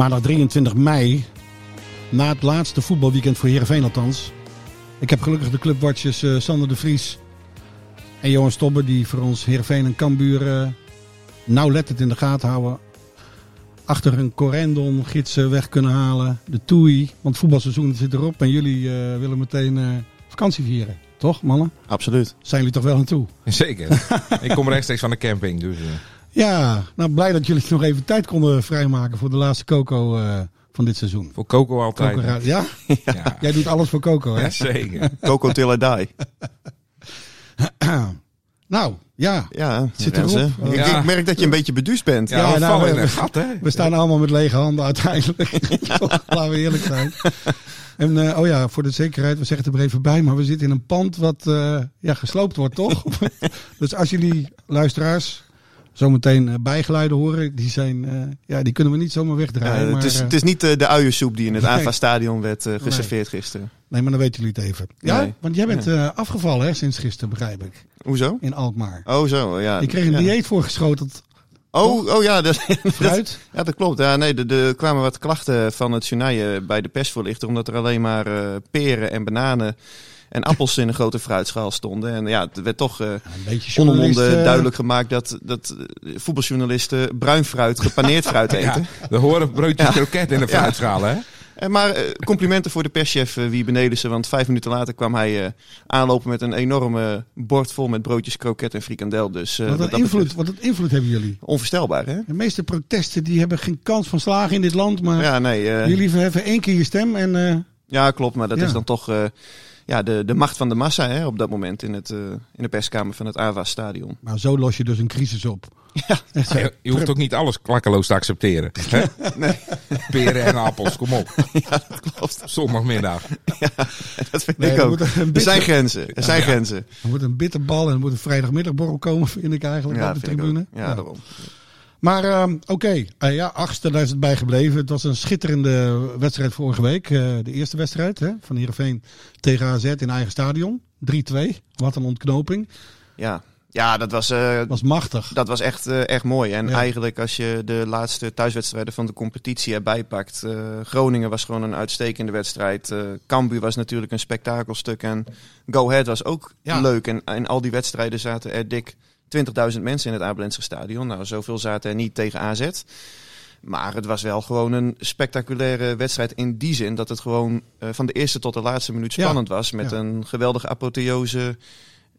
Maandag 23 mei, na het laatste voetbalweekend voor Heerenveen althans. Ik heb gelukkig de clubwatchers eh, Sander de Vries en Johan Stobbe... die voor ons Heerenveen en Cambuur uh, nauwlettend in de gaten houden. Achter een correndon gidsen weg kunnen halen. De toei, want het voetbalseizoen zit erop. En jullie uh, willen meteen vakantie vieren. Toch, mannen? Absoluut. Zijn jullie toch wel naartoe? Zeker. ik kom rechtstreeks van de camping, dus... Ja, nou blij dat jullie nog even tijd konden vrijmaken voor de laatste Coco uh, van dit seizoen. Voor Coco altijd. Coco ja? ja? Jij doet alles voor Coco, hè? Ja, zeker. Coco till I die. nou, ja. Ja, het zit erop. Ik, ja. ik, merk dat je een beetje beduust bent. Ja, nou, we, in een gat, hè? We staan allemaal met lege handen uiteindelijk. Laten we eerlijk zijn. En uh, oh ja, voor de zekerheid, we zeggen het er even bij, maar we zitten in een pand wat uh, ja, gesloopt wordt, toch? dus als jullie luisteraars zometeen uh, bijgeluiden horen, die, zijn, uh, ja, die kunnen we niet zomaar wegdraaien. Maar, het, is, het is niet de uiensoep die in het nee. AVA-stadion werd geserveerd nee. gisteren. Nee, maar dan weten jullie het even. Ja, nee. want jij bent afgevallen hè, sinds gisteren, begrijp ik. Hoezo? In Alkmaar. Oh zo, ja. Je kreeg een ja. dieet voorgeschoteld. Oh, oh ja, dat, Fruit? ja, dat klopt. Ja, nee, er, er kwamen wat klachten van het journaal bij de persvoorlichter, omdat er alleen maar peren en bananen en appels in een grote fruitschaal stonden. En ja, het werd toch uh, onomwonden duidelijk gemaakt dat, dat voetbaljournalisten bruin fruit, gepaneerd fruit eten. Ja, er horen broodjes ja. kroket in de fruitschaal, hè? En maar complimenten voor de perschef Wie Benelissen. Want vijf minuten later kwam hij aanlopen met een enorme bord vol met broodjes kroket en frikandel. Dus, wat, een invloed, wat een invloed hebben jullie? Onvoorstelbaar, hè? De meeste protesten die hebben geen kans van slagen in dit land. Maar ja, nee, jullie verheffen één keer je stem. En, ja, klopt. Maar dat is dan toch ja, de, de macht van de massa hè, op dat moment in, het, uh, in de perskamer van het AVA-stadion. Maar zo los je dus een crisis op. Ja. Je, je hoeft ook niet alles klakkeloos te accepteren. Hè? Nee. Peren en appels, kom op. Ja, dat klopt. Zondagmiddag. Ja, dat vind nee, ik ook. Er, er zijn grenzen. Er zijn ja. grenzen. Er moet een bitterbal en er moet een vrijdagmiddagborrel komen, vind ik eigenlijk, ja, op de tribune. Ja, ja, daarom. Maar uh, oké, okay. uh, ja, achtste, daar is het bij gebleven. Het was een schitterende wedstrijd vorige week. Uh, de eerste wedstrijd hè, van Heerenveen tegen AZ in eigen stadion. 3-2. Wat een ontknoping. Ja, ja dat was... uh, was machtig. Dat was echt, echt mooi. En ja. eigenlijk als je de laatste thuiswedstrijden van de competitie erbij pakt. Groningen was gewoon een uitstekende wedstrijd. Cambuur was natuurlijk een spektakelstuk. En Go Ahead was ook ja. leuk. En in al die wedstrijden zaten er dik 20.000 mensen in het Abelense stadion. Nou, zoveel zaten er niet tegen AZ. Maar het was wel gewoon een spectaculaire wedstrijd in die zin dat het gewoon uh, van de eerste tot de laatste minuut spannend ja. was. Met ja. een geweldige apotheose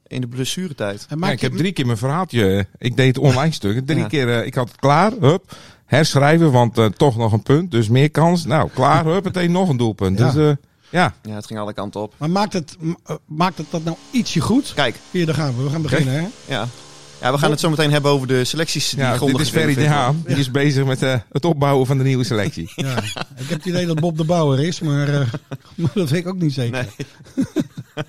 in de blessuretijd. Ja, ik heb drie keer mijn verhaaltje. Ik deed het online stuk. Drie keer, uh, ik had het klaar. Hup. Herschrijven, want uh, toch nog een punt. Dus meer kans. Nou, klaar. Hup, meteen nog een doelpunt. Dus ja. Ja, het ging alle kanten op. Maar maakt het, maakt het dat nou ietsje goed? Kijk. Hier, daar gaan we. We gaan beginnen, hè? Ja. Ja, we gaan het zo meteen hebben over de selecties die ja, Dit is Ferry de Haan. Die is bezig met uh, het opbouwen van de nieuwe selectie. Ja, ik heb het idee dat Bob de Bouwer is, maar, uh, maar dat weet ik ook niet zeker. Nee. maar,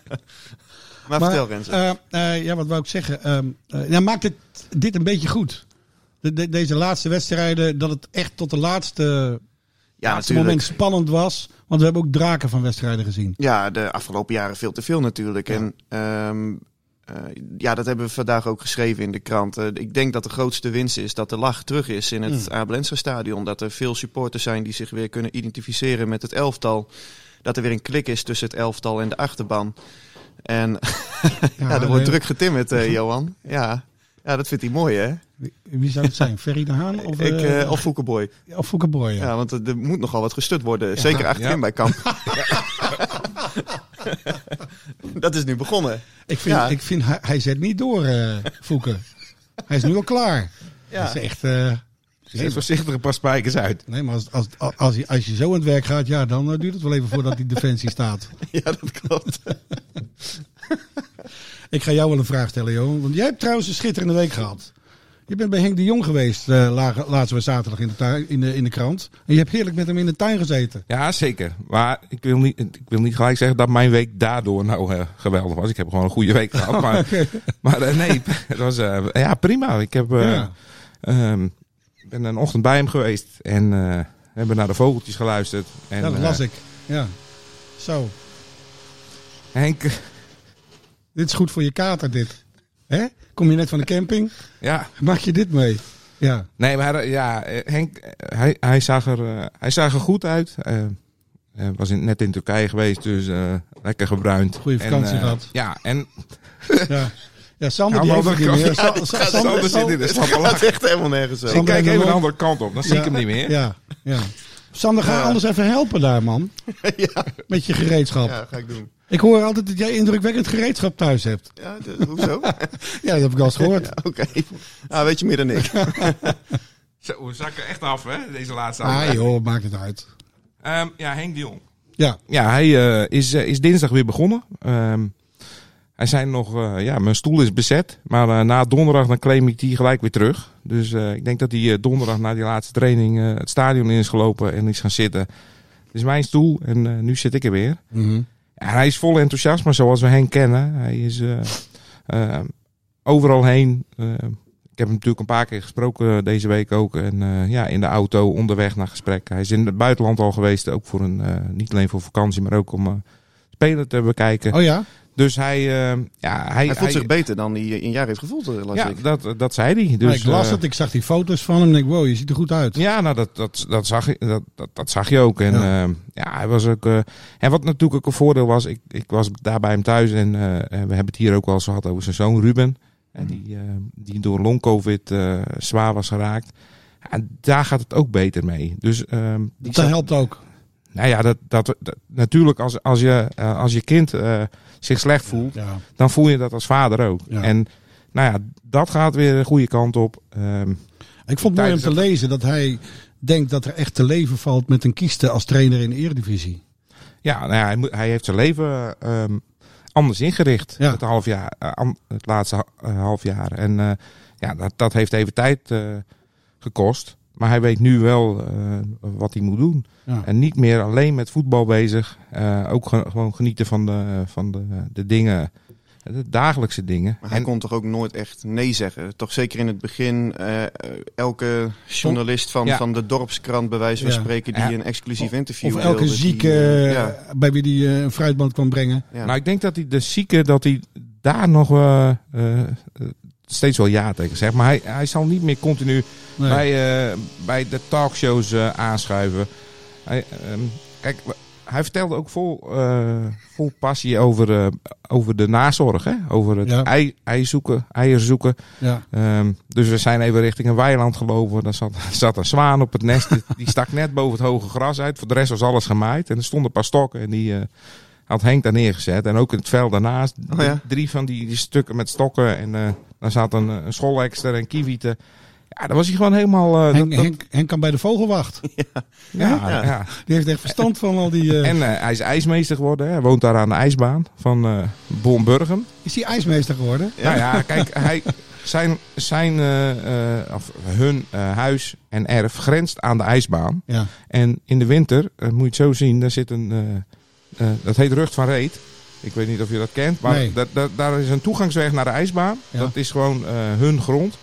maar vertel Renze. Uh, ja, wat wou ik zeggen? ja, maakt het dit een beetje goed? De, de, deze laatste wedstrijden, dat het echt tot de laatste, ja, laatste moment spannend was. Want we hebben ook draken van wedstrijden gezien. Ja, de afgelopen jaren veel te veel natuurlijk. Ja. En um, Uh, ja, dat hebben we vandaag ook geschreven in de krant. Uh, ik denk dat de grootste winst is dat de lach terug is in het mm. Abelense stadion. Dat er veel supporters zijn die zich weer kunnen identificeren met het elftal. Dat er weer een klik is tussen het elftal en de achterban. En ja, ja, er wordt druk getimmerd, uh, Johan. Ja. ja, dat vindt hij mooi, hè? Wie, wie zou het zijn? Ferry de Haan? Of, Ik, eh, eh, of Foukeboy. of Foukeboy, ja. Ja, want er, moet nogal wat gestut worden. Zeker achterin bij Kamp. dat is nu begonnen. Ik vind, Ja. ik vind hij, hij zet niet door, eh Fouke. Hij is nu al klaar. Ja. Dat is echt... eh, Zet voorzichtig een paar spijkers uit. nee, maar als, als, als, als, je, als je zo aan het werk gaat, ja, dan eh, duurt het wel even voordat die defensie staat. ja, dat klopt. Ik ga jou wel een vraag stellen, Johan. Want jij hebt trouwens een schitterende week gehad. Je bent bij Henk de Jong geweest eh, la- laatst was zaterdag in de, tuin, in, de, in de krant. En je hebt heerlijk met hem in de tuin gezeten. Ja, zeker. Maar ik wil niet, ik wil niet gelijk zeggen dat mijn week daardoor nou eh, geweldig was. Ik heb gewoon een goede week gehad. Maar, maar eh, nee, het was eh, ja, prima. Ik heb, eh, Ja. ehm, ben een ochtend bij hem geweest en eh, we hebben naar de vogeltjes geluisterd. En, ja, dat eh, las ik. Ja. Zo, Henk, dit is goed voor je kater, dit. Hè? Kom je net van de camping? ja, Maak je dit mee? Ja. Nee, maar eh, ja, eh, Henk, eh, hij, hij, zag er, hij zag er goed uit. Eh, Hij was in, net in Turkije geweest, dus eh, lekker gebruind. Goeie vakantie En, eh, gehad. Ja, en Ja, ja Sander Ja, die heeft het niet meer. ja, Sander- Sander zit in de echt helemaal nergens ik over. Kijk even de andere kant op, dan zie ik hem niet meer. Ja, ja. Sander, ga Ja. anders even helpen daar, man. ja, Met je gereedschap. ja, ga ik doen. Ik hoor altijd dat jij indrukwekkend gereedschap thuis hebt. Ja, de- hoezo? Ja, dat heb ik al eens gehoord. Ja, Oké. Ah, weet je meer dan ik. Zo, we zakken echt af, hè, deze laatste Ah aflevering. joh, maakt het uit. Ehm, ja, Henk de Jong. Ja, Ja, hij eh, is, eh, is dinsdag weer begonnen. Ehm, hij zei nog, eh, ja, mijn stoel is bezet. Maar eh, na donderdag dan claim ik die gelijk weer terug. Dus eh, ik denk dat hij eh, donderdag na die laatste training eh, het stadion in is gelopen en is gaan zitten. Het is mijn stoel en eh, nu zit ik er weer. Mhm. Hij is vol enthousiasme zoals we Henk kennen. Hij is eh, eh, overal heen. Eh, ik heb hem natuurlijk een paar keer gesproken deze week ook. En ja, in de auto, onderweg naar gesprek. Hij is in het buitenland al geweest. Ook voor een, niet alleen voor vakantie, maar ook om spelen te bekijken. Oh ja? Dus hij, eh, ja, hij, Hij voelt zich beter dan hij in een jaar heeft gevoeld, eh, las ja, ik. dat, dat zei hij. Dus, ik las eh, het, ik zag die foto's van hem en ik wow, je ziet er goed uit. Ja, nou, dat, dat, dat, zag, je, dat, dat, dat zag je ook. En Ja. ja, ja hij was ook. eh, en wat natuurlijk ook een voordeel was, ik, ik was daar bij hem thuis en eh, we hebben het hier ook wel eens gehad over zijn zoon Ruben. En die, eh, die door long-covid eh, zwaar was geraakt. En daar gaat het ook beter mee. Dus ehm, Dat zat- helpt ook. nou ja, dat, dat, dat- natuurlijk als, als, je, eh, als je kind eh, zich slecht voelt, Ja. dan voel je dat als vader ook. Ja. En nou ja, dat gaat weer de goede kant op. Ehm, Ik vond het mooi om te lezen dat hij denkt dat er echt te leven valt met een kieste als trainer in de Eredivisie. Ja, nou ja hij, moet- hij heeft zijn leven ehm, anders ingericht. Ja. Het, half jaar, eh, het laatste eh, half jaar. En eh, ja, dat, dat heeft even tijd gekost. Maar hij weet nu wel eh, wat hij moet doen. Ja. En niet meer alleen met voetbal bezig. Eh, ook ge- gewoon genieten van de, van de, de dingen, de dagelijkse dingen. Maar hij En- kon toch ook nooit echt nee zeggen. Toch zeker in het begin. eh, elke journalist van, Ja. van de dorpskrant, bij wijze van Ja. spreken, die Ja. een exclusief interview Of elke wilde, die, zieke ja, bij wie die eh, een fruitband kwam brengen. ja. Nou, ik denk dat hij de zieke, dat hij daar nog eh, eh, eh, steeds wel ja tegen zegt. Maar hij, hij zal niet meer continu Nee. bij, eh, bij de talkshows eh, aanschuiven. Hij, ehm, kijk, hij vertelde ook vol, eh, vol passie over, over de nazorg. Hè? Over het Ja. ei, ei zoeken, eieren zoeken. Ja. Ehm, dus we zijn even richting een weiland gelopen. Daar zat, zat een zwaan op het nest. Die, die stak net boven het hoge gras uit. Voor de rest was alles gemaaid. En er stonden een paar stokken. En die had Henk daar neergezet. En ook in het veld daarnaast. Oh ja? Drie van die, die stukken met stokken. En eh daar zat een, een en kiewieten. Ja, daar was hij gewoon helemaal... eh, Henk, dat- dat- Henk, Henk kan bij de vogelwacht. ja, Ja. ja. Die heeft echt verstand van al die... eh, En eh, hij is ijsmeester geworden. Hè. Hij woont daar aan de ijsbaan van eh Bonburgum. Is hij ijsmeester geworden? Nou ja, kijk, hij, zijn, zijn eh, eh, of hun eh, huis en erf grenst aan de ijsbaan. Ja. En in de winter, moet je het zo zien, daar zit een, eh, dat heet Rucht van Reet. Ik weet niet of je dat kent, maar Nee. dat, dat, daar is een toegangsweg naar de ijsbaan. Ja. Dat is gewoon eh, hun grond.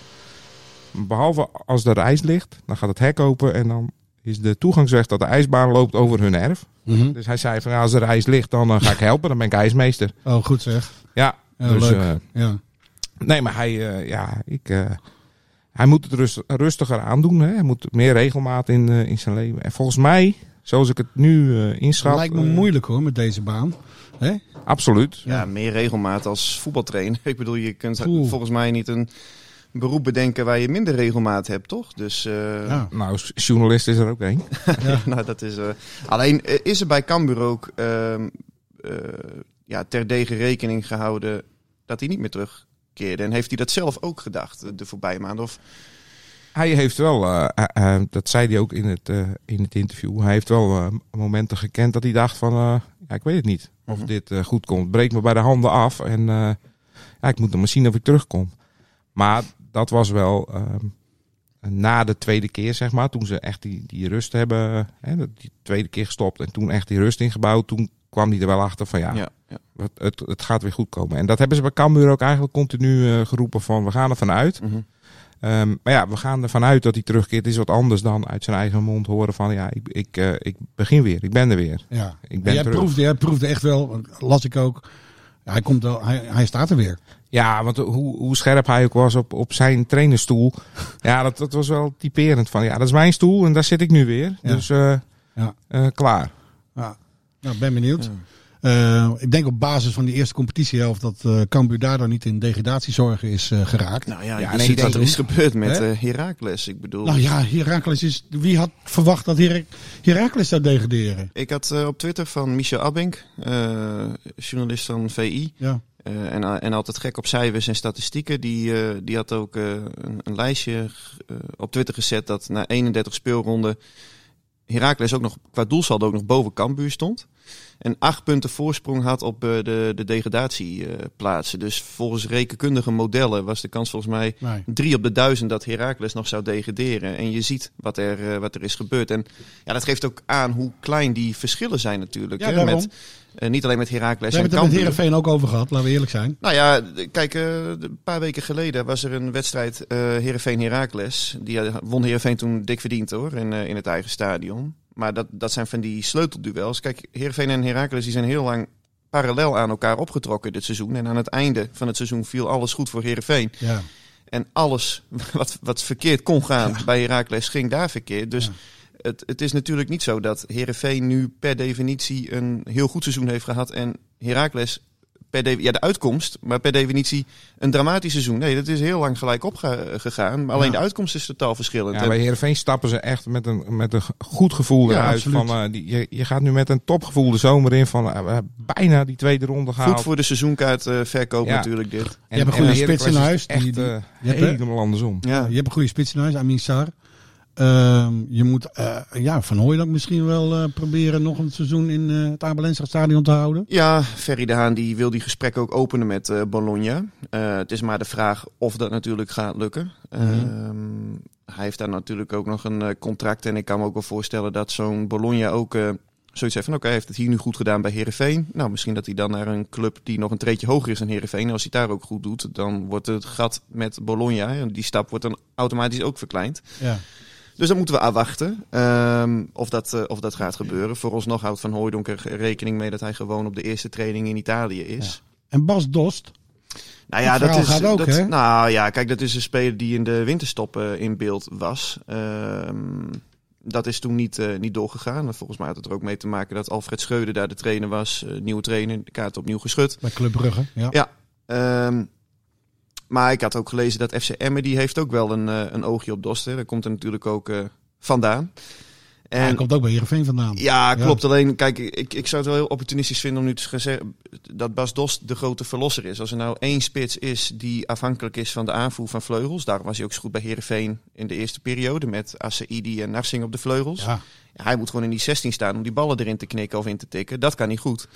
Behalve als er ijs ligt, dan gaat het hek open en dan is de toegangsweg dat de ijsbaan loopt over hun erf. Mhm. Dus hij zei van ja, als er ijs ligt, dan eh, ga ik helpen, dan ben ik ijsmeester. Oh, goed zeg. Ja, Ja, dus, leuk. ja. Nee, maar hij, ja, ik, hij moet het rust, rustiger aandoen. Hè? Hij moet meer regelmaat in, in zijn leven. En volgens mij, zoals ik het nu eh inschat... lijkt me eh, moeilijk hoor, met deze baan. Hè? Absoluut. Ja, meer regelmaat als voetbaltrainer. Ik bedoel, je kunt Oeh. volgens mij niet een beroep bedenken waar je minder regelmaat hebt, toch? Dus eh, Ja. Nou, journalist is er ook één. nou, dat is. eh, alleen is er bij Cambuur ook ehm, eh, ja, ter degen rekening gehouden dat hij niet meer terugkeerde. En heeft hij dat zelf ook gedacht de voorbije maanden? Of Hij heeft wel, eh, dat zei hij ook in het, eh, in het interview, hij heeft wel eh, momenten gekend dat hij dacht van, ja, ik weet het niet of Mhm. dit goed komt. Breek me bij de handen af en ja, ik moet nog maar zien of ik terugkom. Maar dat was wel ehm, na de tweede keer, zeg maar, toen ze echt die, die rust hebben, hè, die tweede keer gestopt en toen echt die rust ingebouwd, toen kwam hij er wel achter van ja, ja, ja. het, het, het gaat weer goed komen. En dat hebben ze bij Cambuur ook eigenlijk continu geroepen van we gaan ervan uit. Mhm. Ehm, maar ja, we gaan ervan uit dat hij terugkeert. Het is wat anders dan uit zijn eigen mond horen van ja, ik, ik, eh, ik begin weer, ik ben er weer. Ja. Ik ben jij, terug. proefde, jij proefde echt wel, las ik ook. Hij, komt wel, hij, hij staat er weer. Ja, want hoe, hoe scherp hij ook was op, op zijn trainerstoel. ja, dat, dat was wel typerend van ja, dat is mijn stoel en daar zit ik nu weer. Ja. Dus eh, Ja. eh, klaar. Ja. Nou, ben benieuwd. Eh, ik denk op basis van die eerste competitiehelft dat eh Cambuur daardoor niet in degradatiezorgen is eh, geraakt. Nou ja, Ja, je nee, ziet wat er is gebeurd met eh Heracles. Ik bedoel, Nou ja, Heracles is. Wie had verwacht dat Herak- Heracles zou degraderen? ik had eh, op Twitter van Michel Abink, eh, journalist van VI, Ja. eh, en, en altijd gek op cijfers en statistieken. Die, eh, die had ook eh, een, een lijstje eh, op Twitter gezet dat na 31 speelronden Heracles ook nog qua doelsaldo ook nog boven Cambuur stond. En acht punten voorsprong had op eh, de, de degradatieplaatsen. dus volgens rekenkundige modellen was de kans volgens mij Nee. drie op de duizend dat Heracles nog zou degraderen. En je ziet wat er, eh, wat er is gebeurd. En ja, dat geeft ook aan hoe klein die verschillen zijn natuurlijk. Ja, hè, met, eh, niet alleen met Heracles We en hebben het er met. Herenveen ook over gehad, laten we eerlijk zijn. Nou ja, kijk, eh, een paar weken geleden was er een wedstrijd eh Heerenveen-Heracles. Die eh, won Heerenveen toen dik verdiend hoor, in, eh, in het eigen stadion. Maar dat, dat zijn van die sleutelduels. Kijk, Heerenveen en Heracles die zijn heel lang parallel aan elkaar opgetrokken dit seizoen. En aan het einde van het seizoen viel alles goed voor Heerenveen. Ja. En alles wat, wat verkeerd kon gaan Ja. bij Heracles ging daar verkeerd. Dus Ja. het, het is natuurlijk niet zo dat Heerenveen nu per definitie een heel goed seizoen heeft gehad. En Heracles per de, ja, de uitkomst, maar per definitie een dramatisch seizoen. Nee, dat is heel lang gelijk opgegaan. Maar alleen Ja. de uitkomst is totaal verschillend. Ja, bij Heerenveen stappen ze echt met een, met een goed gevoel Ja, eruit. absoluut. Van, eh, die, je, je gaat nu met een topgevoel de zomer in van we hebben bijna die tweede ronde gehaald. goed voor de seizoenkaart eh, verkoop Ja. natuurlijk dit. En- Je hebt een en goede spits in is huis, Echt die- die- je hebt, hè? helemaal andersom. Ja. Je hebt een goede spits in huis, Amin Sarr. Ehm, je moet eh, ja, Van Hooydonk misschien wel eh, proberen nog een seizoen in eh, het Abelense stadion te houden. Ja, Ferry de Haan die wil die gesprekken ook openen met Bologna. Het is maar de vraag of dat natuurlijk gaat lukken. Mhm. Ehm, hij heeft daar natuurlijk ook nog een contract. En ik kan me ook wel voorstellen dat zo'n Bologna ook zoiets heeft van... oké, hij heeft het hier nu goed gedaan bij Heerenveen. Nou, misschien dat hij dan naar een club die nog een treetje hoger is dan Heerenveen. En als hij daar ook goed doet, dan wordt het gat met Bologna... en die stap wordt dan automatisch ook verkleind. Ja. Dus dan moeten we afwachten ehm, of, dat, eh, of dat gaat gebeuren. Vooralsnog houdt Van Hooijdonk er rekening mee dat hij gewoon op de eerste training in Italië is. En Bas Dost, Nou ja, dat is. gaat ook, dat, hè? Nou ja, kijk, dat is een speler die in de winterstop in beeld was. Ehm, dat is toen niet, eh, niet doorgegaan. Volgens mij had het er ook mee te maken dat Alfred Schreuder daar de trainer was. eh, nieuwe trainer, de kaart opnieuw geschud. bij Club Brugge. Ja. Ja. Ehm, maar ik had ook gelezen dat FC Emmen die heeft ook wel een, eh, een oogje op Dost. Hè. Daar komt er natuurlijk ook eh, vandaan. Hij En komt ook bij Heerenveen vandaan. ja, klopt. Alleen, kijk, ik, ik zou het wel heel opportunistisch vinden om nu te zeggen dat Bas Dost de grote verlosser is. Als er nou één spits is die afhankelijk is van de aanvoer van vleugels. Daarom was hij ook zo goed bij Heerenveen in de eerste periode met Asaidi en Narsing op de vleugels. Ja, hij moet gewoon in die 16 staan om die ballen erin te knikken of in te tikken. Dat kan niet goed.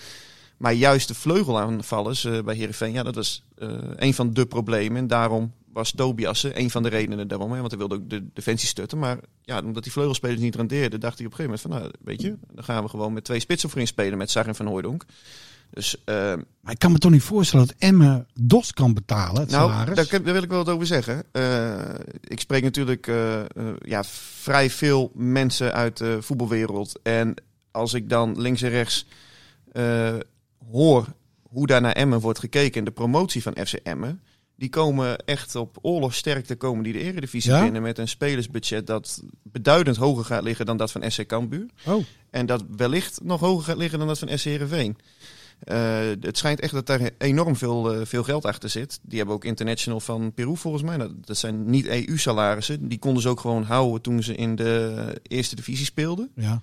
Maar juist de vleugelaanvallers eh bij Heerenveen, ja, dat was eh, een van de problemen. En daarom was Tobiasse een van de redenen daarom. Hè, want hij wilde ook de defensie stutten. Maar ja, omdat die vleugelspelers niet rendeerden, dacht hij op een gegeven moment van, nou, weet je, dan gaan we gewoon met twee spitsen voorin spelen met Sar en Van Hooijdonk. Dus eh, Maar ik kan me toch niet voorstellen dat Emmen Dost kan betalen, het nou, salaris. daar, daar wil ik wel wat over zeggen. Eh, ik spreek natuurlijk eh, eh, ja, vrij veel mensen uit de voetbalwereld. En als ik dan links en rechts eh, hoor hoe daar naar Emmen wordt gekeken en de promotie van FC Emmen. Die komen echt op oorlogsterkte komen die de eredivisie Ja? binnen met een spelersbudget dat beduidend hoger gaat liggen dan dat van SC Cambuur. Oh, En dat wellicht nog hoger gaat liggen dan dat van SC Heerenveen. Eh, het schijnt echt dat daar enorm veel, eh, veel geld achter zit. Die hebben ook international van Peru volgens mij. Nou, dat zijn niet EU-salarissen. Die konden ze ook gewoon houden toen ze in de eerste divisie speelden. Ja.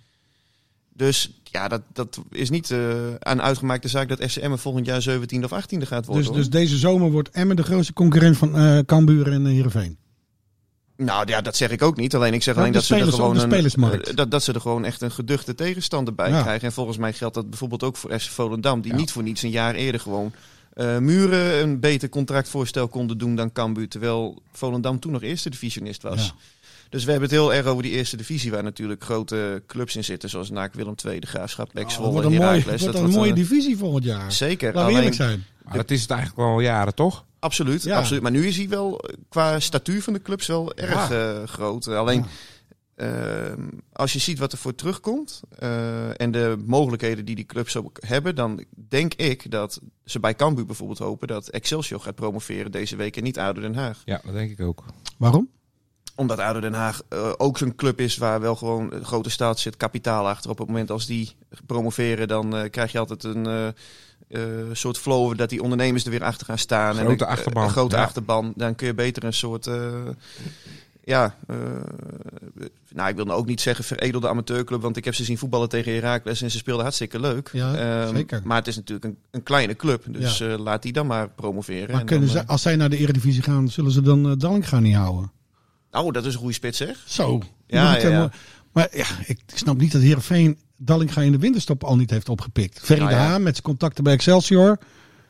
Dus ja, dat, dat is niet eh een uitgemaakte zaak dat FCM volgend jaar 17 of 18e gaat worden. Dus, dus deze zomer wordt Emmen de grootste concurrent van eh Cambuur en uh, Heerenveen. Nou ja, dat zeg ik ook niet. Alleen ik zeg Ja, alleen dat ze er gewoon een, eh, dat, dat ze er gewoon echt een geduchte tegenstander bij Ja. krijgen. En volgens mij geldt dat bijvoorbeeld ook voor FC Volendam, die Ja. niet voor niets een jaar eerder gewoon eh, Muren een beter contractvoorstel konden doen dan Cambuur, terwijl Volendam toen nog eerste divisionist was. Dus we hebben het heel erg over die eerste divisie, waar natuurlijk grote clubs in zitten, zoals NAC Willem II, de Graafschap, Pek Oh, wordt een, mooi, Heracles. wordt Dat een wordt mooie een- divisie volgend jaar. Zeker. Laten we eerlijk zijn. Maar dat is het eigenlijk al jaren, toch? Absoluut, Ja. absoluut. Maar nu is hij wel eh, qua statuur van de clubs wel erg eh, groot. Alleen ehm, als je ziet wat er voor terugkomt eh, en de mogelijkheden die die clubs ook hebben, dan denk ik dat ze bij Cambuur bijvoorbeeld hopen dat Excelsior gaat promoveren deze week en niet ADO Den Haag. Ja, dat denk ik ook. Waarom? Omdat ADO Den Haag eh, ook zo'n club is waar wel gewoon een grote staat zit, kapitaal achter. Op het moment als die promoveren, dan eh, krijg je altijd een eh, soort flow dat die ondernemers er weer achter gaan staan. Grote en een, achterban. Een grote Ja. achterban. Dan kun je beter een soort... ja, nou ik wil nou ook niet zeggen veredelde amateurclub, want ik heb ze zien voetballen tegen Heracles en ze speelden hartstikke leuk. Ja, Ehm, zeker. Maar het is natuurlijk een, een kleine club, dus laat die dan maar promoveren. Maar En kunnen dan, ze, als zij naar de Eredivisie gaan, zullen ze dan uh, Dallinga niet houden? Oh, dat is een goede spits zeg. Zo. Ja, ja, ja. Maar ja, ik snap niet dat Heerenveen Dallinga in de winterstop al niet heeft opgepikt. Ferry Nou de. Haan met zijn contacten bij Excelsior.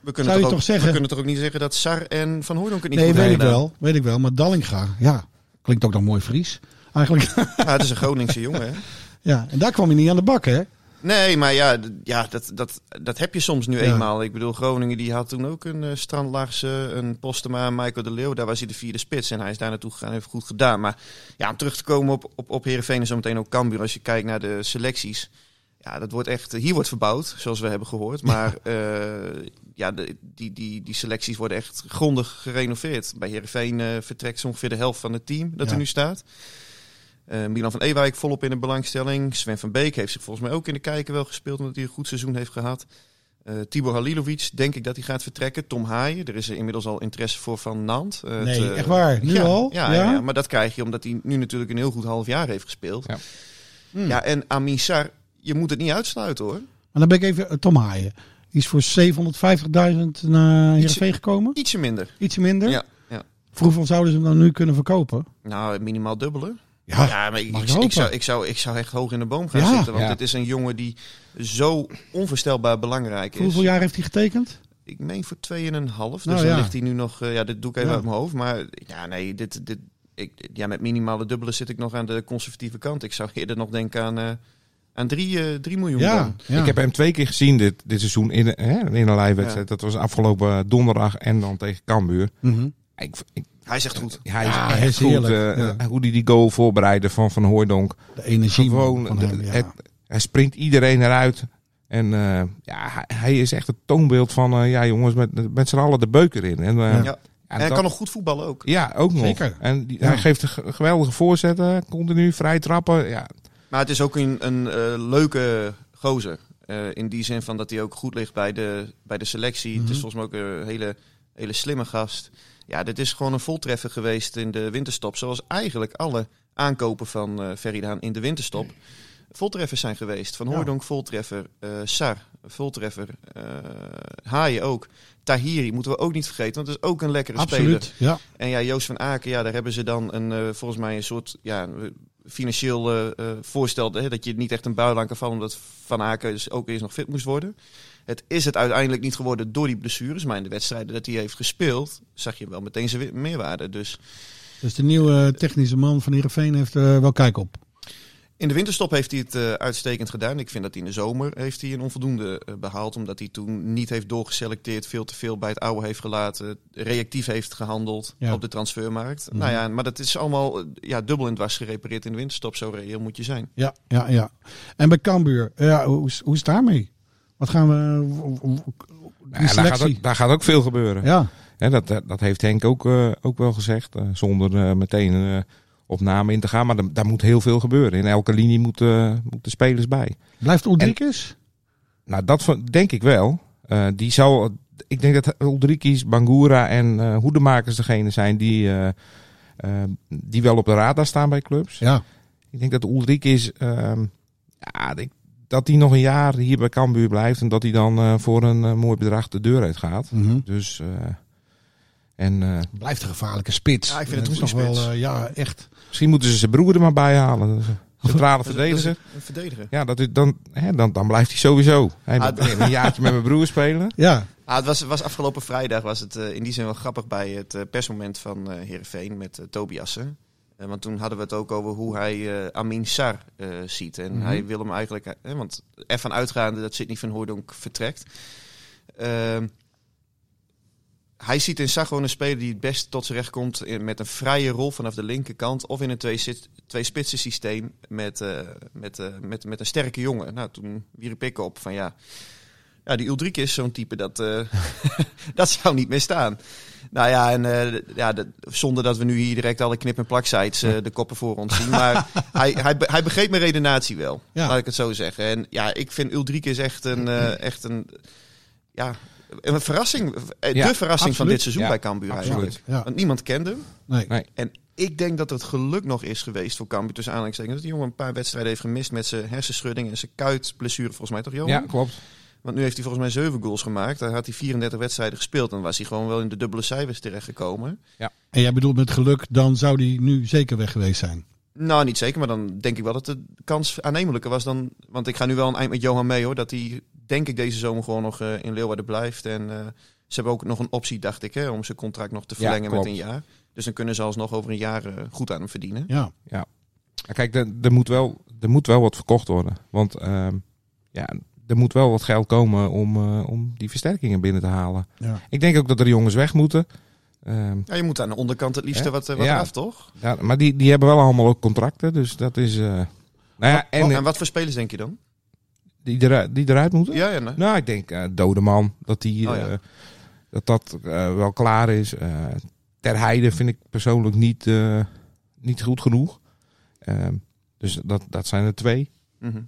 We kunnen, Zou je toch, ook, toch zeggen? we kunnen toch ook niet zeggen dat Sar en Van Hooydonk het niet Nee, weet ik wel. Weet ik wel. Maar Dallinga, ja, klinkt ook nog mooi Fries. Eigenlijk, Ja, het is een Groningse jongen, hè? ja. En daar kwam hij niet aan de bak, hè? Nee, maar ja, ja dat, dat, dat heb je soms nu Ja. eenmaal. Ik bedoel, Groningen die had toen ook een uh, Strandlaagse, een Postema, Michael de Leeuw. Daar was hij de vierde spits en hij is daar naartoe gegaan en heeft goed gedaan. Maar ja, om terug te komen op, op, op Heerenveen en zometeen ook Cambuur. Als je kijkt naar de selecties. Ja, dat wordt echt, hier wordt verbouwd, zoals we hebben gehoord. Maar eh, ja, de, die, die, die selecties worden echt grondig gerenoveerd. Bij Heerenveen eh, vertrekt zo ongeveer de helft van het team dat Ja. er nu staat. Eh, Milan van Ewijk volop in de belangstelling. Sven van Beek heeft zich volgens mij ook in de kijker wel gespeeld, omdat hij een goed seizoen heeft gehad. Eh Tibor Halilovic, denk ik dat hij gaat vertrekken. Tom Haaien, er is er inmiddels al interesse voor van Nant. Eh, Nee, het, echt waar? Nu ja, al? Ja, Ja? maar dat krijg je omdat hij nu natuurlijk een heel goed half jaar heeft gespeeld. Ja. Hmm. Ja, en Amin Sar, je moet het niet uitsluiten hoor. Maar dan ben ik even Tom Haaien. Die is voor 750.000 naar Heerenveen gekomen. Ietsje minder. Ietsje minder. Ja, ja. Zouden ze hem dan nu kunnen verkopen? Nou, minimaal dubbele. Ja, Ja, maar ik, zou, ik, zou, ik zou echt hoog in de boom gaan Ja. zitten. Want Ja. het is een jongen die zo onvoorstelbaar belangrijk is. hoeveel jaar heeft hij getekend? Ik meen voor 2,5. Dus Nou, dan ja. ligt hij nu nog... eh, ja, dit doe ik even Ja. uit mijn hoofd. Maar ja, nee, dit, dit, ik, ja, met minimale dubbele zit ik nog aan de conservatieve kant. Ik zou eerder nog denken aan, eh aan 3 miljoen Ja, dan. ja. Ik heb hem twee keer gezien dit, dit seizoen in, hè, in een live wedstrijd. Dat was afgelopen donderdag en dan tegen Cambuur. Mhm. Ik, ik, Hij is echt goed. hij is Ja, echt hij is goed. heerlijk, eh, ja. Hoe hij die goal voorbereidde van Van Hooijdonk. De energie Gewoon, van de- hem, ja. het, hij springt iedereen eruit. En eh, ja, hij, hij is echt het toonbeeld van, eh, ja jongens, met, met z'n allen de beuker in. En, eh, Ja. En hij dat- kan nog goed voetballen ook. Ja, ook nog. Zeker. En die, Ja. hij geeft een ge- geweldige voorzetten, continu vrij trappen. Ja, Maar het is ook een, een eh, leuke gozer. Eh, in die zin van dat hij ook goed ligt bij de, bij de selectie. Het is volgens mij ook een hele, hele slimme gast. Ja, dit is gewoon een voltreffer geweest in de winterstop. Zoals eigenlijk alle aankopen van eh Ferry Daan in de winterstop voltreffers zijn geweest. Van. Hooydonk voltreffer, eh Sar voltreffer, eh Haaien ook. Tahiri moeten we ook niet vergeten, want dat is ook een lekkere speler. Absoluut, ja. En ja, Joost van Aken, ja, daar hebben ze dan een, eh, volgens mij een soort ja, financieel eh, eh, voorstel. Hè, dat je niet echt een buil aan kan vallen, omdat Van Aken dus ook eerst nog fit moest worden. Het is het uiteindelijk niet geworden door die blessures. Maar in de wedstrijden dat hij heeft gespeeld, zag je wel meteen zijn meerwaarde. Dus Dus de nieuwe technische man van Heerenveen heeft eh, wel kijk op. in de winterstop heeft hij het eh, uitstekend gedaan. Ik vind dat hij in de zomer heeft hij een onvoldoende eh, behaald. Omdat hij toen niet heeft doorgeselecteerd, veel te veel bij het oude heeft gelaten. Reactief heeft gehandeld Ja. op de transfermarkt. Mhm. Nou ja, maar dat is allemaal ja, dubbel in het was gerepareerd in de winterstop. Zo reëel moet je zijn. Ja, ja, ja. En bij Cambuur, ja, hoe, is- hoe is het daarmee? Wat gaan we... Ja, daar, gaat ook, daar gaat ook veel gebeuren. Ja, Hè, dat, dat, heeft Henk ook, eh, ook wel gezegd. eh, zonder eh, meteen op namen in te gaan. Maar daar, daar moet heel veel gebeuren. In elke linie moeten moeten spelers bij. blijft Ulrikes? Nou, dat van- denk ik wel. Die zal, ik denk dat Ulrikis, Bangura en Hoedemakers degene zijn die, die wel op de radar staan bij clubs. Ja, Ik denk dat Ulrikis, ehm ja, ik- dat hij nog een jaar hier bij Cambuur blijft en dat hij dan eh, voor een eh, mooi bedrag de deur uit gaat. mhm. Dus, eh, en eh, blijft een gevaarlijke spits. Ja, ik vind het nog wel, eh, ja, echt. misschien moeten ze zijn broer er maar bij halen. Centrale verdediger. Een verdediger. Ja, dat is, dan, hè, dan, dan blijft hij sowieso. Hij Ah, een jaartje met mijn broer spelen. Ja, Ah, het was, was afgelopen vrijdag was het eh, in die zin wel grappig bij het persmoment van eh Heerenveen met Tobiassen. Eh, want toen hadden we het ook over hoe hij eh, Amin Sar eh, ziet. En Mhm. hij wil hem eigenlijk, want ervan uitgaande dat Sidney van Hooydonk vertrekt. Ehm, hij ziet in Sar gewoon een speler die het best tot zijn recht komt met een vrije rol vanaf de linkerkant. Of in een twee, twee spitsen systeem met, met, met, met een sterke jongen. Nou, toen wierp ik op van ja, ja die Uldrik is zo'n type dat, eh, dat zou niet meer staan. Nou ja, en eh, ja, dat- zonder dat we nu hier direct alle knip- en plaksites eh de koppen voor ons zien. Maar hij, hij, hij begreep mijn redenatie wel, Ja. laat ik het zo zeggen. En ja, ik vind Uldrik is echt een, eh, echt een, ja, een verrassing. Ja, de verrassing van dit seizoen Ja, bij Cambuur absoluut. eigenlijk. ja. Want niemand kende hem. Nee. Nee. En ik denk dat het geluk nog is geweest voor Cambuur tussen aanhalingstekens. Dat die jongen een paar wedstrijden heeft gemist met zijn hersenschudding en zijn kuitblessure volgens mij toch Johan? Ja, klopt. Want nu heeft hij volgens mij 7 goals gemaakt. Daar had hij 34 wedstrijden gespeeld. En was hij gewoon wel in de dubbele cijfers terechtgekomen. En jij bedoelt met geluk, dan zou die nu zeker weg geweest zijn. Nou, niet zeker. Maar dan denk ik wel dat de kans aannemelijker was dan... Want ik ga nu wel een eind met Johan mee hoor. Dat hij, denk ik, deze zomer gewoon nog eh, in Leeuwarden blijft. En eh, ze hebben ook nog een optie, dacht ik, hè, om zijn contract nog te Ja, verlengen met een jaar. Dus dan kunnen ze alsnog over een jaar eh, goed aan hem verdienen. Ja, Ja, Kijk, er, er, moet wel, er moet wel wat verkocht worden. Want ehm, ja, er moet wel wat geld komen om, eh, om die versterkingen binnen te halen. ja. Ik denk ook dat er jongens weg moeten. Ehm, Ja, je moet aan de onderkant het liefste Hè? wat, eh, wat Ja. eraf, toch? ja, maar die, die hebben wel allemaal ook contracten. Dus dat is... eh, nou ja, en En, wat voor spelers denk je dan? die, eruit, die eruit moeten? Ja, ja, nee. Nou, ik denk eh Dodeman. Dat die, Oh, ja. eh, dat, dat wel klaar is. Eh Ter Heide vind ik persoonlijk niet, eh, niet goed genoeg. Ehm, dus dat, dat zijn er twee. Mhm.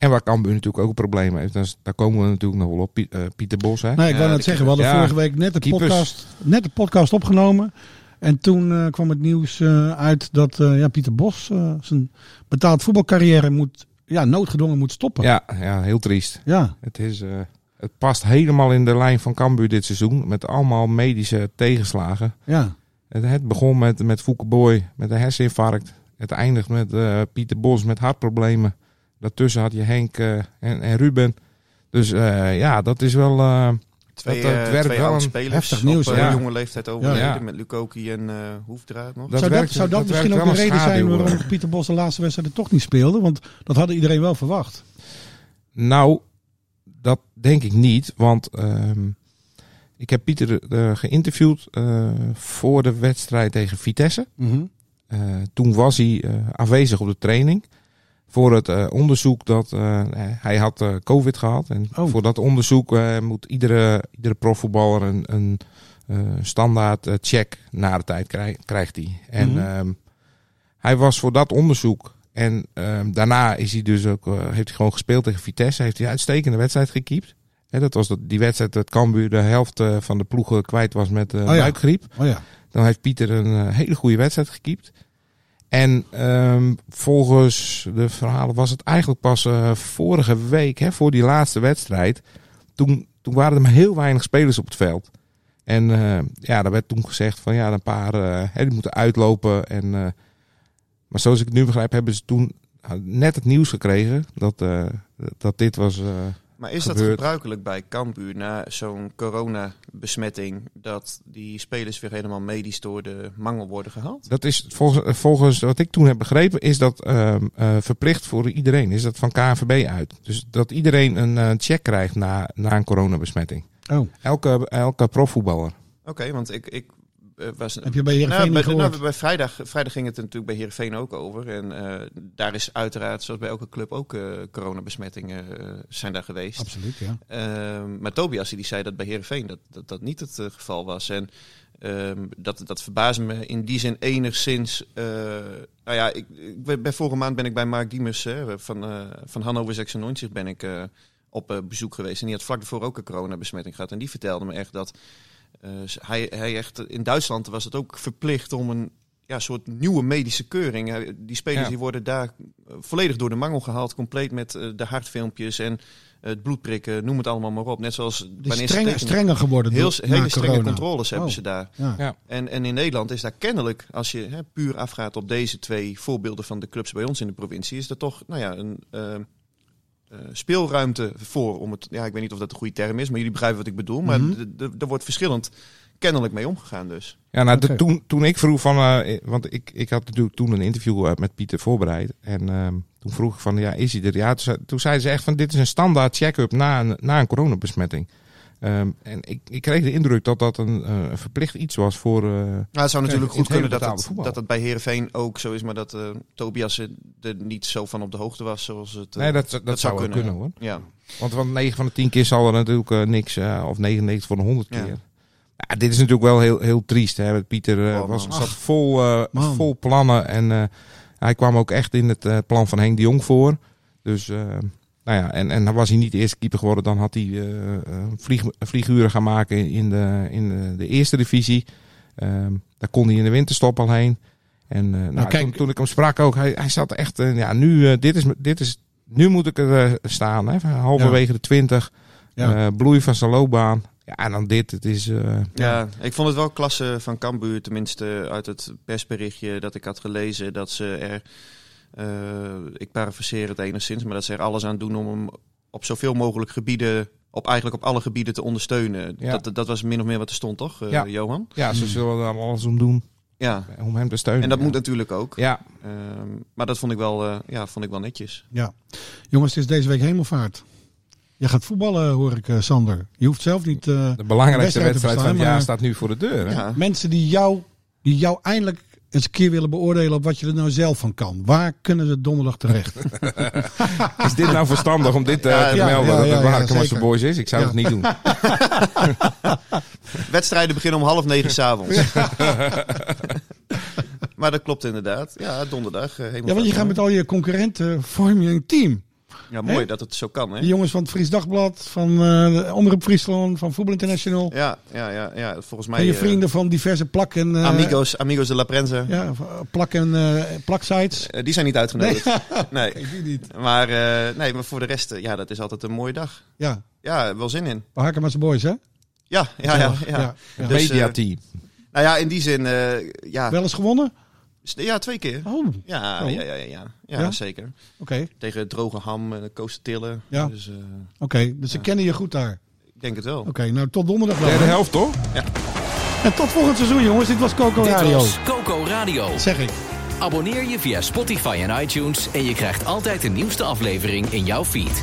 En waar Cambuur natuurlijk ook een probleem heeft. Daar komen we natuurlijk nog wel op. Eh, Pieter Bos, hè? Nee, ik Ja, wou net zeggen, we hadden vorige week net de, Keepers. podcast, net de podcast opgenomen. En toen eh, kwam het nieuws eh, uit dat eh, ja, Pieter Bos eh, zijn betaald voetbalcarrière moet, ja, noodgedwongen moet stoppen. Ja, ja, heel triest. Ja, Het, is, eh, het past helemaal in de lijn van Cambuur dit seizoen. Met allemaal medische tegenslagen. ja. Het, het begon met, met Fouke Boy met een herseninfarct. Het eindigt met eh, Pieter Bos met hartproblemen. Daartussen had je Henk eh, en, en Ruben. Dus eh, ja, dat is wel... eh, Twee, Dat, twee wel spelers heftig nieuws, op ja. jonge leeftijd overleden. Ja. Met Lukoki en eh Hoefdraad nog. Dat zou dat, werkt- zou dat, dat misschien ook de reden zijn waarom. Pieter Bos de laatste wedstrijd toch niet speelde? Want dat hadden iedereen wel verwacht. Nou, dat denk ik niet. Want ehm, ik heb Pieter eh, geïnterviewd eh, voor de wedstrijd tegen Vitesse. Mhm. Eh, toen was hij eh, aanwezig op de training. Voor het eh, onderzoek dat eh, hij had eh, COVID gehad. En Oh. voor dat onderzoek moet iedere, iedere profvoetballer een, een standaard check na de tijd krij- krijgt hij. En Mhm. ehm, hij was voor dat onderzoek. En ehm, daarna is hij dus ook, heeft hij gewoon gespeeld tegen Vitesse. Heeft hij een uitstekende wedstrijd gekiept. Hè, dat was dat, die wedstrijd dat Cambuur de helft van de ploegen kwijt was met ja. buikgriep. Oh ja. Dan heeft Pieter een hele goede wedstrijd gekiept. En ehm, volgens de verhalen was het eigenlijk pas eh, vorige week, hè, voor die laatste wedstrijd. Toen, toen waren er maar heel weinig spelers op het veld. En eh, ja, daar werd toen gezegd van ja, een paar eh, hè, die moeten uitlopen. En, maar zoals ik het nu begrijp, hebben ze toen eh, net het nieuws gekregen dat, dat dit was. Eh, Maar is dat gebruikelijk bij Cambuur na zo'n coronabesmetting... dat die spelers weer helemaal medisch door de mangel worden gehaald? Dat is volgens, volgens wat ik toen heb begrepen, is dat ehm, eh, verplicht voor iedereen. Is dat van KNVB uit. Dus dat iedereen een eh, check krijgt na, na een coronabesmetting. Oh, Elke, elke profvoetballer. Oké, want ik, ik eh, was... heb je bij Heerenveen Nou, bij, nou, bij vrijdag, vrijdag ging het natuurlijk bij Heerenveen ook over. En eh, daar is uiteraard, zoals bij elke club, ook eh, coronabesmettingen eh, zijn daar geweest. Absoluut, ja. Ehm, maar Tobias die zei dat bij Heerenveen dat dat, dat niet het eh, geval was. En ehm, dat, dat verbaasde me in die zin enigszins. eh, nou ja, ik, ik, bij vorige maand ben ik bij Mark Diemers hè, van, eh van Hannover 96 ben ik, eh, op eh, bezoek geweest. En die had vlak daarvoor ook een coronabesmetting gehad. En die vertelde me echt dat eh, hij, hij echt... In Duitsland was het ook verplicht om een ja, soort nieuwe medische keuring. Eh, Die spelers Ja. die worden daar eh, volledig door de mangel gehaald. Compleet met eh, de hartfilmpjes en het bloedprikken. Noem het allemaal maar op. Net zoals bij strenger, strenger geworden. Heel, door- hele strenge corona. controles hebben Oh. ze daar. Ja. Ja. En, en in Nederland is daar kennelijk, als je hè, puur afgaat op deze twee voorbeelden van de clubs bij ons in de provincie, is er toch nou ja, een eh, eh, speelruimte voor. Om het, ja, ik weet niet of dat een goede term is, maar jullie begrijpen wat ik bedoel. Maar Mhm. d- d- er wordt verschillend kennelijk mee omgegaan dus. Ja, nou, de- toen, toen ik vroeg van, eh, want ik, ik had natuurlijk toen een interview eh, met Pieter voorbereid. En ehm, toen vroeg ik van, ja, is hij er? Ja, toen, zei- toen zeiden ze echt van, dit is een standaard check-up na een, na een coronabesmetting. Ehm, en ik, ik kreeg de indruk dat dat een, eh, verplicht iets was voor... eh, Nou, het zou natuurlijk goed kunnen dat het, voetbal. dat het bij Herenveen ook zo is, maar dat eh, Tobias er niet zo van op de hoogte was zoals het. eh, nee, dat, dat, zou kunnen, hoor. Ja. Want van 9 van de 10 keer zal er natuurlijk niks, eh, of 99 van de 100 Ja. keer. Ja, dit is natuurlijk wel heel, heel triest. Hè. Pieter Oh, was, zat vol, eh, vol plannen en eh, hij kwam ook echt in het eh, plan van Henk de Jong voor. Dus, nou ja, en, en dan was hij niet de eerste keeper geworden. Dan had hij eh, eh, vlieg, vlieguren gaan maken in de, in de, de eerste divisie. Ehm, daar kon hij in de winterstop al heen. En eh, nou, kijk- toen, toen ik hem sprak ook, hij, hij zat echt, ja, nu, dit is, dit is, nu moet ik er staan. Hè, halverwege de 20. Ja. Eh, bloei van zijn loopbaan. Ja, en dan dit. Het is, eh, Ja, ik vond het wel klasse van Cambuur, tenminste uit het persberichtje dat ik had gelezen, dat ze er, ik parafraseer het enigszins, maar dat ze er alles aan doen om hem op zoveel mogelijk gebieden, op eigenlijk op alle gebieden te ondersteunen. Ja. Dat, dat was min of meer wat er stond, toch, eh, Ja. Johan? ja, ze zullen er alles om doen Ja, eh, om hem te steunen. en dat ja. moet natuurlijk ook. Ja, Ehm, maar dat vond ik wel, eh, ja, vond ik wel netjes. Ja. Jongens, het is deze week hemelvaart. Je gaat voetballen, hoor ik, eh, Sander. Je hoeft zelf niet... eh, de belangrijkste wedstrijd van het jaar staat nu voor de deur. Hè? Ja. mensen die jou, die jou eindelijk eens een keer willen beoordelen op wat je er nou zelf van kan. Waar kunnen ze donderdag terecht? Is dit nou verstandig om dit eh, Ja, te ja, melden ja, dat ja, het zeker. Boys is? Ik zou Ja. het niet doen. Wedstrijden beginnen om half negen s'avonds. maar dat klopt inderdaad. Ja, donderdag. eh, ja, want je gaat met al je concurrenten, vorm je een team. Ja, mooi dat het zo kan, hè? De jongens van het Fries Dagblad, van eh Omroep Friesland, van Voetbal International. Ja, ja, ja, ja. Volgens mij... en je eh, vrienden van diverse plak- en... eh, amigos, amigos de la Prensa. Ja, plak- en eh, plaksites. Die zijn niet uitgenodigd. Nee. Ik die niet. Maar, eh, nee, maar voor de rest, ja, dat is altijd een mooie dag. Ja, Ja, wel zin in. Hakken met zijn boys, hè? Ja, ja, ja. ja, ja, ja. Dus, Mediateam. nou ja, in die zin, eh, ja. Wel eens gewonnen? Ja, twee keer. Oh, oké. Ja, Oh. ja, ja, ja, ja. Ja, Ja? zeker. Tegen droge ham en Coaster Tillen. Ja. Dus eh, Oké, dus ze kennen je goed daar. ik denk het wel. Oké, nou tot donderdag dan. Derde helft, toch? En tot volgend seizoen, jongens. Dit was Coco Dit Radio. was Coco Radio. Zeg ik. Abonneer je via Spotify en iTunes en je krijgt altijd de nieuwste aflevering in jouw feed.